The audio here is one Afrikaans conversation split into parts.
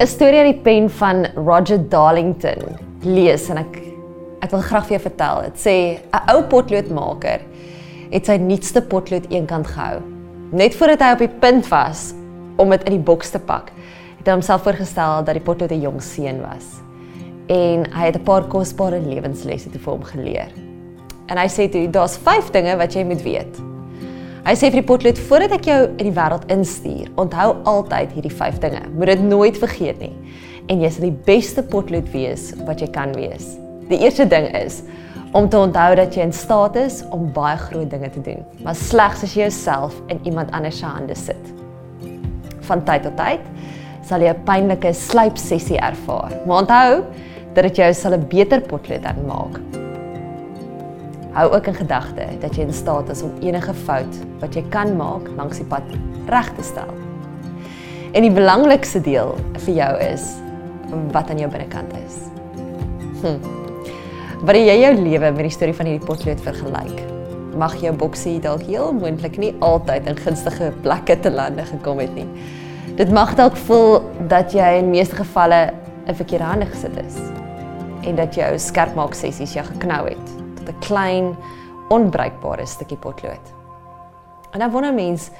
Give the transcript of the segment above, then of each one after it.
'n Storie uit die pen van Roger Darlington lees en ek ek wil graag vir jou vertel. Dit sê 'n ou potloodmaker het sy nuutste potlood eenkant gehou. Net voordat hy op die punt was om dit in die boks te pak, het hy homself voorgestel dat die potlood 'n jong seun was. En hy het 'n paar kosbare lewenslesse te vir hom geleer. En hy sê toe, daar's 5 dinge wat jy moet weet. Hy sê vir die potlood voordat ek jou in die wêreld instuur, onthou altyd hierdie 5 dinge. Moet dit nooit vergeet nie. En jy sal die beste potlood wees wat jy kan wees. Die eerste ding is om te onthou dat jy in staat is om baie groot dinge te doen, maar slegs as jy jouself in iemand anders se hande sit. Van tyd tot tyd sal jy 'n pynlike slypsessie ervaar. Maar onthou dat dit jou sal 'n beter potlood dan maak. Hou ook in gedagte dat jy in staat is om enige fout wat jy kan maak langs die pad reg te stel. En die belangrikste deel vir jou is wat aan jou binnekant is. Hm. Wanneer jy jou lewe met die storie van hierdie potlood vergelyk, mag jou boksie dalk heel moontlik nie altyd in gunstige plekke te lande gekom het nie. Dit mag dalk voel dat jy in meeste gevalle in verkeerde hande gesit is en dat jou skerpmaak sessies jou geknou het 'n klein onbruikbare stukkie potlood. En dan wonder mens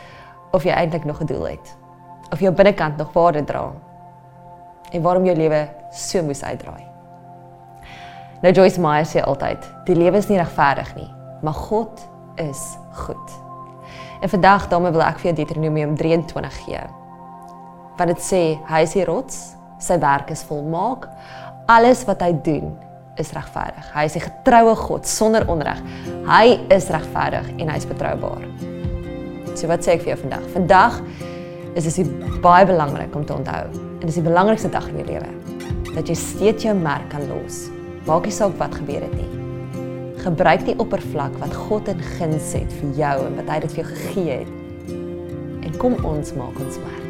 of jy eintlik nog 'n doel het of jou binnekant nog waarde dra en waarom jou lewe so moes uitdraai. Nou Joyce Meyer sê altyd, die lewe is nie regverdig nie, maar God is goed. En vandag daarmee wil ek vir jou Deuteronomium 23 gee want dit sê hy is die rots, sy werk is volmaak, alles wat hy doen is regverdig. Hy is 'n getroue God sonder onreg. Hy is regverdig en hy is betroubaar. So wat sê ek vir jou vandag? Vandag is dit baie belangrik om te onthou. En dis die belangrikste dag in jou lewe dat jy steeds jou merk kan los. Maak nie saak wat gebeur het nie. Gebruik die oppervlak wat God in guns het vir jou en wat hy dit vir jou gegee het. En kom ons maak ons merk.